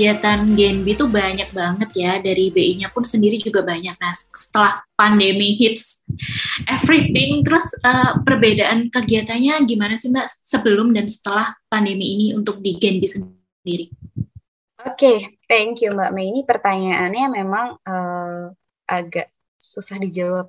kegiatan Genbi itu banyak banget ya dari BI-nya pun sendiri juga banyak. Nah setelah pandemi hits everything, terus uh, perbedaan kegiatannya gimana sih Mbak sebelum dan setelah pandemi ini untuk di Genbi sendiri? Oke, okay, thank you Mbak Mei. Ini pertanyaannya memang uh, agak susah dijawab.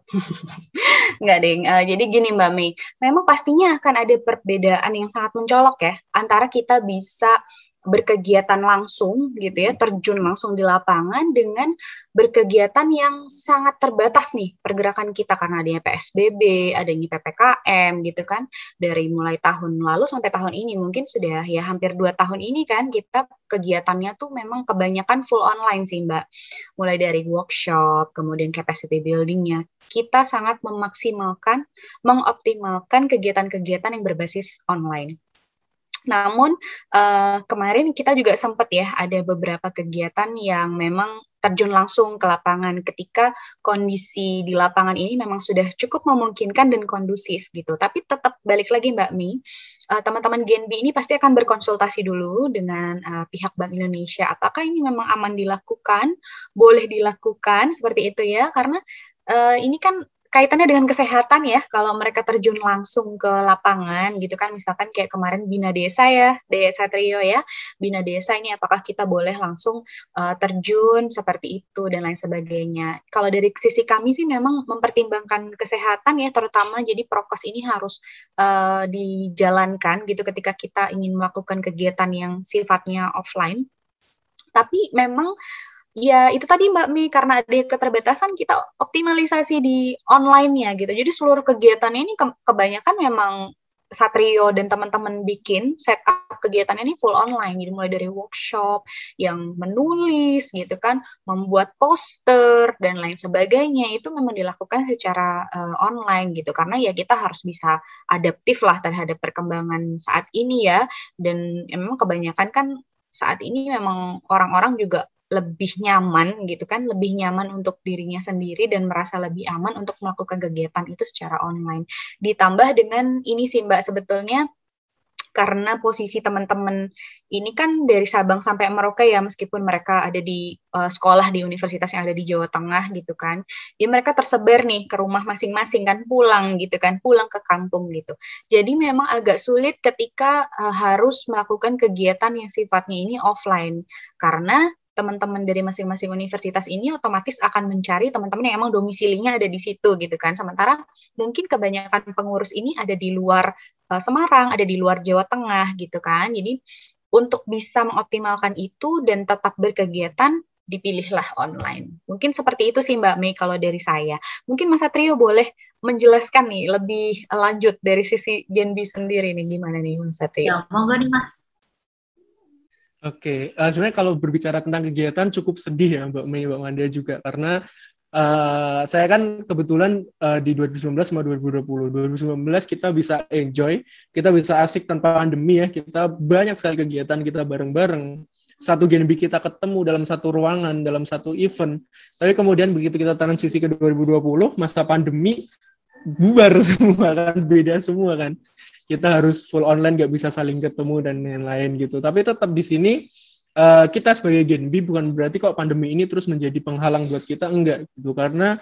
Enggak deh. Uh, jadi gini Mbak Mei, memang pastinya akan ada perbedaan yang sangat mencolok ya antara kita bisa berkegiatan langsung gitu ya, terjun langsung di lapangan dengan berkegiatan yang sangat terbatas nih pergerakan kita karena adanya PSBB, adanya PPKM gitu kan. Dari mulai tahun lalu sampai tahun ini mungkin sudah ya hampir dua tahun ini kan kita kegiatannya tuh memang kebanyakan full online sih Mbak. Mulai dari workshop, kemudian capacity buildingnya, kita sangat memaksimalkan, mengoptimalkan kegiatan-kegiatan yang berbasis online. Namun uh, kemarin kita juga sempat ya ada beberapa kegiatan yang memang terjun langsung ke lapangan ketika kondisi di lapangan ini memang sudah cukup memungkinkan dan kondusif gitu. Tapi tetap balik lagi Mbak Mi, uh, teman-teman GNB ini pasti akan berkonsultasi dulu dengan uh, pihak Bank Indonesia apakah ini memang aman dilakukan, boleh dilakukan seperti itu ya karena ini kan kaitannya dengan kesehatan ya. Kalau mereka terjun langsung ke lapangan gitu kan misalkan kayak kemarin bina desa ya desa trio ya. Bina desa ini apakah kita boleh langsung uh, terjun seperti itu dan lain sebagainya. Kalau dari sisi kami sih memang mempertimbangkan kesehatan ya terutama jadi prokes ini harus uh, dijalankan gitu ketika kita ingin melakukan kegiatan yang sifatnya offline. Tapi memang Ya, itu tadi Mbak Mi, karena ada keterbatasan kita optimalisasi di online ya gitu. Jadi seluruh kegiatan ini ke kebanyakan memang Satrio dan teman-teman bikin setup kegiatan ini full online. Jadi mulai dari workshop yang menulis gitu kan, membuat poster dan lain sebagainya itu memang dilakukan secara uh, online gitu. Karena ya kita harus bisa adaptif lah terhadap perkembangan saat ini ya. Dan memang kebanyakan kan saat ini memang orang-orang juga lebih nyaman gitu kan, lebih nyaman untuk dirinya sendiri dan merasa lebih aman untuk melakukan kegiatan itu secara online. Ditambah dengan ini sih Mbak sebetulnya karena posisi teman-teman ini kan dari Sabang sampai Merauke ya meskipun mereka ada di uh, sekolah di universitas yang ada di Jawa Tengah gitu kan ya mereka tersebar nih ke rumah masing-masing kan pulang gitu kan pulang ke kampung gitu jadi memang agak sulit ketika uh, harus melakukan kegiatan yang sifatnya ini offline karena teman-teman dari masing-masing universitas ini otomatis akan mencari teman-teman yang emang domisilinya ada di situ gitu kan. Sementara mungkin kebanyakan pengurus ini ada di luar uh, Semarang, ada di luar Jawa Tengah gitu kan. Jadi untuk bisa mengoptimalkan itu dan tetap berkegiatan dipilihlah online. Mungkin seperti itu sih Mbak Mei kalau dari saya. Mungkin Mas Satrio boleh menjelaskan nih lebih lanjut dari sisi Gen B sendiri nih gimana nih Mas Satrio? Ya, monggo nih Mas. Oke, okay. uh, sebenarnya kalau berbicara tentang kegiatan cukup sedih ya Mbak Mei, Mbak Manda juga karena uh, saya kan kebetulan uh, di 2019 sama 2020. 2019 kita bisa enjoy, kita bisa asik tanpa pandemi ya, kita banyak sekali kegiatan kita bareng-bareng. Satu genbi kita ketemu dalam satu ruangan, dalam satu event. Tapi kemudian begitu kita transisi ke 2020, masa pandemi bubar semua kan, beda semua kan kita harus full online nggak bisa saling ketemu dan lain-lain gitu. Tapi tetap di sini uh, kita sebagai Gen B bukan berarti kok pandemi ini terus menjadi penghalang buat kita enggak gitu. Karena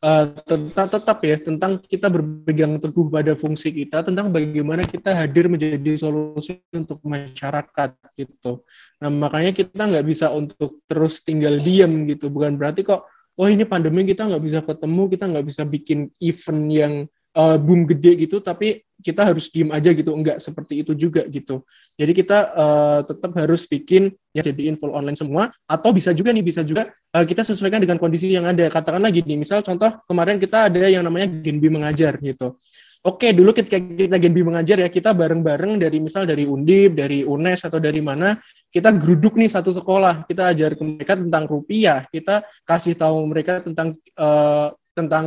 uh, tetap tetap ya tentang kita berpegang teguh pada fungsi kita tentang bagaimana kita hadir menjadi solusi untuk masyarakat gitu. Nah makanya kita nggak bisa untuk terus tinggal diam gitu. Bukan berarti kok oh ini pandemi kita nggak bisa ketemu kita nggak bisa bikin event yang uh, boom gede gitu tapi kita harus diem aja gitu enggak seperti itu juga gitu. Jadi kita uh, tetap harus bikin ya jadi info online semua atau bisa juga nih bisa juga uh, kita sesuaikan dengan kondisi yang ada. Katakanlah gini misal contoh kemarin kita ada yang namanya Genbi mengajar gitu. Oke, dulu ketika kita Genbi mengajar ya, kita bareng-bareng dari misal dari Undip, dari UNES atau dari mana, kita geruduk nih satu sekolah, kita ajar ke mereka tentang rupiah, kita kasih tahu mereka tentang uh, tentang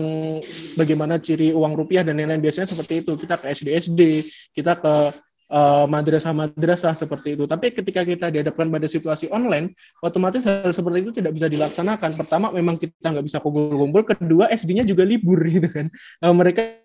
bagaimana ciri uang rupiah dan lain-lain. Biasanya seperti itu. Kita ke SD SD kita ke uh, madrasah-madrasah seperti itu. Tapi ketika kita dihadapkan pada situasi online otomatis hal seperti itu tidak bisa dilaksanakan. Pertama memang kita nggak bisa kumpul-kumpul. Kedua SD-nya juga libur gitu kan. Uh, mereka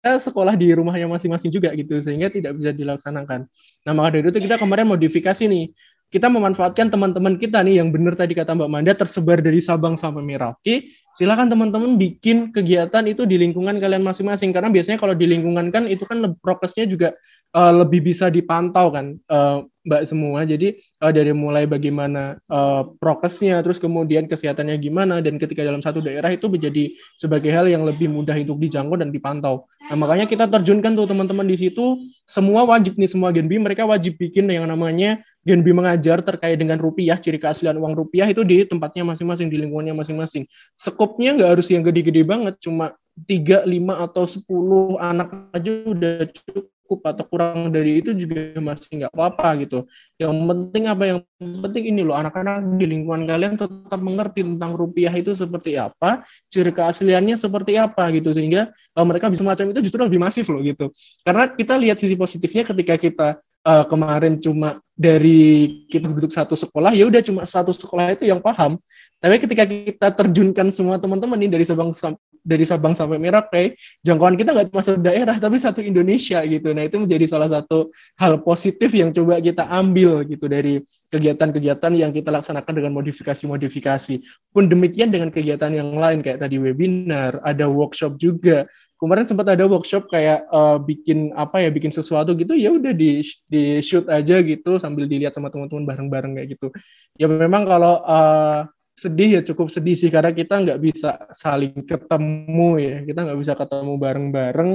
sekolah di rumahnya masing-masing juga gitu sehingga tidak bisa dilaksanakan. Nah maka dari itu kita kemarin modifikasi nih kita memanfaatkan teman-teman kita nih yang benar tadi kata Mbak Manda tersebar dari Sabang sampai Merauke, silakan teman-teman bikin kegiatan itu di lingkungan kalian masing-masing karena biasanya kalau di lingkungan kan itu kan prokesnya juga uh, lebih bisa dipantau kan uh, Mbak semua. Jadi uh, dari mulai bagaimana uh, prokesnya, terus kemudian kesehatannya gimana, dan ketika dalam satu daerah itu menjadi sebagai hal yang lebih mudah untuk dijangkau dan dipantau. Nah makanya kita terjunkan tuh teman-teman di situ, semua wajib nih semua Genbi, mereka wajib bikin yang namanya Genbi mengajar terkait dengan rupiah, ciri keaslian uang rupiah itu di tempatnya masing-masing, di lingkungannya masing-masing. Skopnya nggak harus yang gede-gede banget, cuma 3, 5, atau 10 anak aja udah cukup atau kurang dari itu juga masih nggak apa-apa gitu. Yang penting apa yang penting ini loh anak-anak di lingkungan kalian tetap mengerti tentang rupiah itu seperti apa, ciri keasliannya seperti apa gitu sehingga uh, mereka bisa macam itu justru lebih masif loh gitu. Karena kita lihat sisi positifnya ketika kita uh, kemarin cuma dari kita duduk satu sekolah ya udah cuma satu sekolah itu yang paham tapi ketika kita terjunkan semua teman-teman ini dari Sabang dari Sabang sampai Merauke, jangkauan kita nggak cuma satu daerah, tapi satu Indonesia gitu. Nah itu menjadi salah satu hal positif yang coba kita ambil gitu dari kegiatan-kegiatan yang kita laksanakan dengan modifikasi-modifikasi. Pun demikian dengan kegiatan yang lain kayak tadi webinar, ada workshop juga. Kemarin sempat ada workshop kayak uh, bikin apa ya, bikin sesuatu gitu, ya udah di di shoot aja gitu sambil dilihat sama teman-teman bareng-bareng kayak gitu. Ya memang kalau uh, sedih ya cukup sedih sih karena kita nggak bisa saling ketemu ya kita nggak bisa ketemu bareng-bareng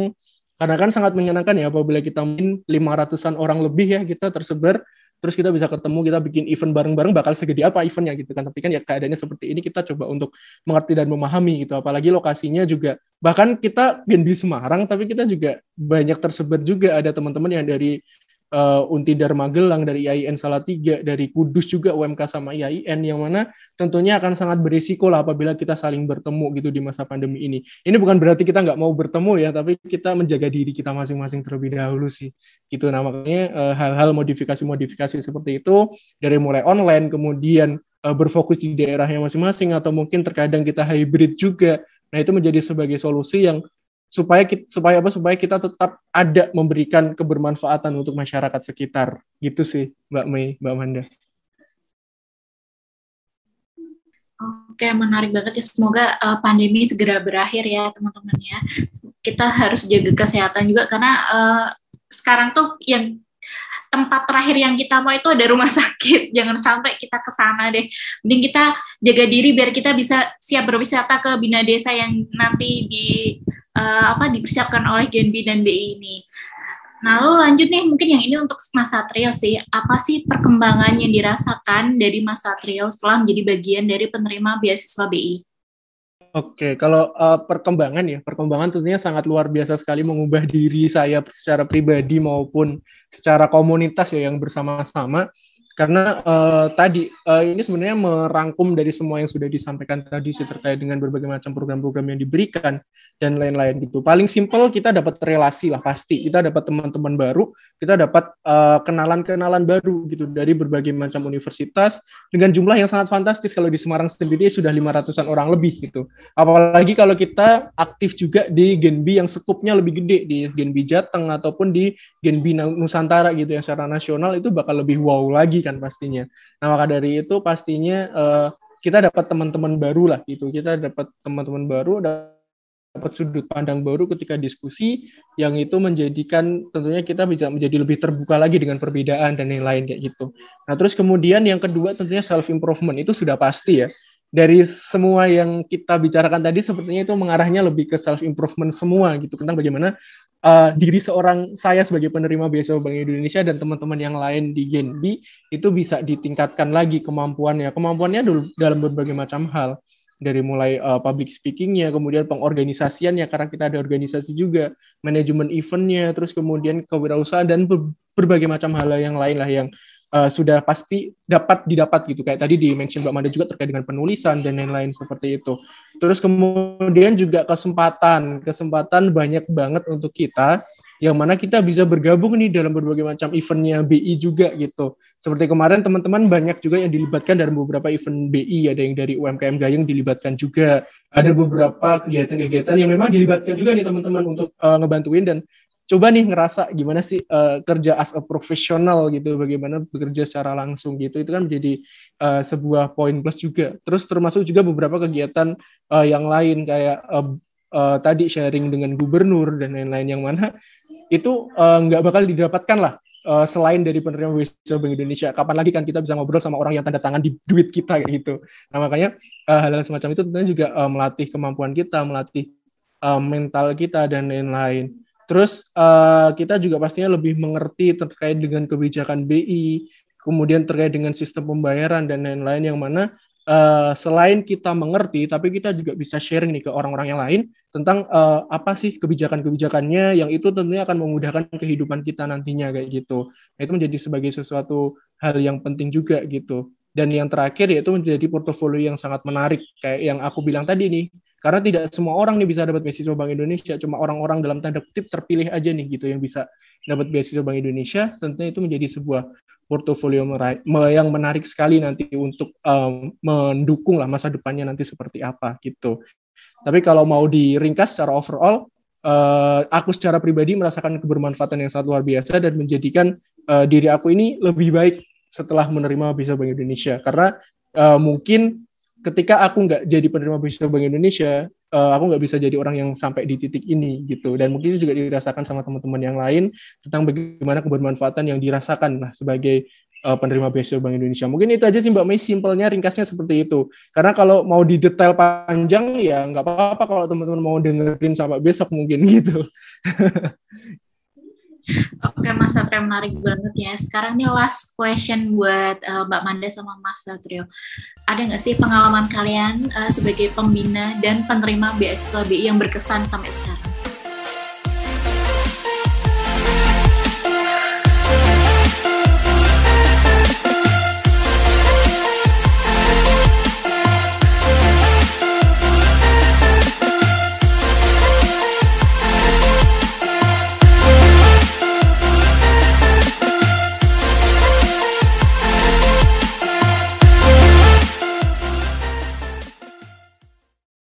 karena kan sangat menyenangkan ya apabila kita main lima ratusan orang lebih ya kita tersebar terus kita bisa ketemu kita bikin event bareng-bareng bakal segede apa eventnya gitu kan. Tapi kan ya keadaannya seperti ini kita coba untuk mengerti dan memahami gitu. Apalagi lokasinya juga bahkan kita di Semarang tapi kita juga banyak tersebar juga. Ada teman-teman yang dari uh, Untidar Magelang, dari IAIN Salatiga, dari Kudus juga UMK sama IAIN yang mana tentunya akan sangat berisiko lah apabila kita saling bertemu gitu di masa pandemi ini. Ini bukan berarti kita nggak mau bertemu ya, tapi kita menjaga diri kita masing-masing terlebih dahulu sih. Gitu nah makanya uh, hal-hal modifikasi-modifikasi seperti itu dari mulai online kemudian uh, berfokus di daerahnya masing-masing atau mungkin terkadang kita hybrid juga. Nah, itu menjadi sebagai solusi yang supaya kita, supaya apa supaya kita tetap ada memberikan kebermanfaatan untuk masyarakat sekitar gitu sih Mbak Mei Mbak Manda. Oke, menarik banget ya. Semoga uh, pandemi segera berakhir ya, teman-teman ya. Kita harus jaga kesehatan juga karena uh, sekarang tuh yang tempat terakhir yang kita mau itu ada rumah sakit. Jangan sampai kita ke sana deh. Mending kita jaga diri biar kita bisa siap berwisata ke bina desa yang nanti di uh, apa dipersiapkan oleh Genbi dan BI ini. Nah, lalu lanjut nih mungkin yang ini untuk masa trio sih. Apa sih perkembangan yang dirasakan dari masa trio setelah menjadi bagian dari penerima beasiswa BI? Oke, kalau uh, perkembangan ya, perkembangan tentunya sangat luar biasa sekali mengubah diri saya secara pribadi maupun secara komunitas ya yang bersama-sama karena uh, tadi uh, ini sebenarnya merangkum dari semua yang sudah disampaikan tadi sih terkait dengan berbagai macam program-program yang diberikan dan lain-lain gitu. Paling simpel kita dapat relasi lah pasti. Kita dapat teman-teman baru, kita dapat kenalan kenalan-kenalan baru gitu dari berbagai macam universitas dengan jumlah yang sangat fantastis kalau di Semarang sendiri sudah 500-an orang lebih gitu. Apalagi kalau kita aktif juga di Genbi yang sekupnya lebih gede di Genbi Jateng ataupun di Genbi Nusantara gitu yang secara nasional itu bakal lebih wow lagi kan pastinya. Nah maka dari itu pastinya uh, kita dapat teman-teman baru lah gitu. Kita dapat teman-teman baru, dapat sudut pandang baru ketika diskusi yang itu menjadikan tentunya kita bisa menjadi lebih terbuka lagi dengan perbedaan dan yang lain kayak gitu. Nah terus kemudian yang kedua tentunya self improvement itu sudah pasti ya dari semua yang kita bicarakan tadi sepertinya itu mengarahnya lebih ke self improvement semua gitu tentang bagaimana uh, diri seorang saya sebagai penerima beasiswa Bank Indonesia dan teman-teman yang lain di Genbi itu bisa ditingkatkan lagi kemampuannya. Kemampuannya dalam berbagai macam hal dari mulai uh, public speakingnya, kemudian pengorganisasiannya karena kita ada organisasi juga, manajemen eventnya, terus kemudian kewirausahaan dan berbagai macam hal yang lain lah yang uh, sudah pasti dapat didapat gitu kayak tadi di mention Mbak Manda juga terkait dengan penulisan dan lain-lain seperti itu. Terus kemudian juga kesempatan, kesempatan banyak banget untuk kita yang mana kita bisa bergabung nih dalam berbagai macam eventnya BI juga gitu. Seperti kemarin teman-teman banyak juga yang dilibatkan dalam beberapa event BI, ada yang dari UMKM Gayeng dilibatkan juga, ada beberapa kegiatan-kegiatan yang memang dilibatkan juga nih teman-teman untuk uh, ngebantuin dan coba nih ngerasa gimana sih uh, kerja as a profesional gitu, bagaimana bekerja secara langsung gitu, itu kan menjadi uh, sebuah poin plus juga. Terus termasuk juga beberapa kegiatan uh, yang lain kayak uh, uh, tadi sharing dengan gubernur dan lain-lain yang mana itu nggak uh, bakal didapatkan lah uh, selain dari penerima beasiswa Bank Indonesia, kapan lagi kan kita bisa ngobrol sama orang yang tanda tangan di duit kita gitu. Nah makanya uh, hal-hal semacam itu tentunya juga uh, melatih kemampuan kita, melatih uh, mental kita dan lain-lain. Terus uh, kita juga pastinya lebih mengerti terkait dengan kebijakan BI, kemudian terkait dengan sistem pembayaran dan lain-lain yang mana uh, selain kita mengerti, tapi kita juga bisa sharing nih ke orang-orang yang lain tentang uh, apa sih kebijakan-kebijakannya yang itu tentunya akan memudahkan kehidupan kita nantinya kayak gitu. Nah, itu menjadi sebagai sesuatu hal yang penting juga gitu. Dan yang terakhir yaitu menjadi portofolio yang sangat menarik kayak yang aku bilang tadi nih. Karena tidak semua orang nih bisa dapat beasiswa Bank Indonesia, cuma orang-orang dalam tanda kutip terpilih aja nih gitu yang bisa dapat beasiswa Bank Indonesia. Tentunya itu menjadi sebuah portofolio yang menarik sekali nanti untuk um, mendukung lah masa depannya nanti seperti apa gitu. Tapi kalau mau diringkas secara overall, uh, aku secara pribadi merasakan kebermanfaatan yang sangat luar biasa dan menjadikan uh, diri aku ini lebih baik setelah menerima beasiswa Bank Indonesia. Karena uh, mungkin ketika aku nggak jadi penerima beasiswa Bank Indonesia, uh, aku nggak bisa jadi orang yang sampai di titik ini gitu. Dan mungkin juga dirasakan sama teman-teman yang lain tentang bagaimana kebermanfaatan yang dirasakan lah sebagai uh, penerima beasiswa Bank Indonesia. Mungkin itu aja sih Mbak Mei, simpelnya, ringkasnya seperti itu. Karena kalau mau di detail panjang ya nggak apa-apa kalau teman-teman mau dengerin sampai besok mungkin gitu. Oke Mas Satrio menarik banget ya. Sekarang nih last question buat uh, Mbak Manda sama Mas Satrio. Ada nggak sih pengalaman kalian uh, sebagai pembina dan penerima beasiswa yang berkesan sampai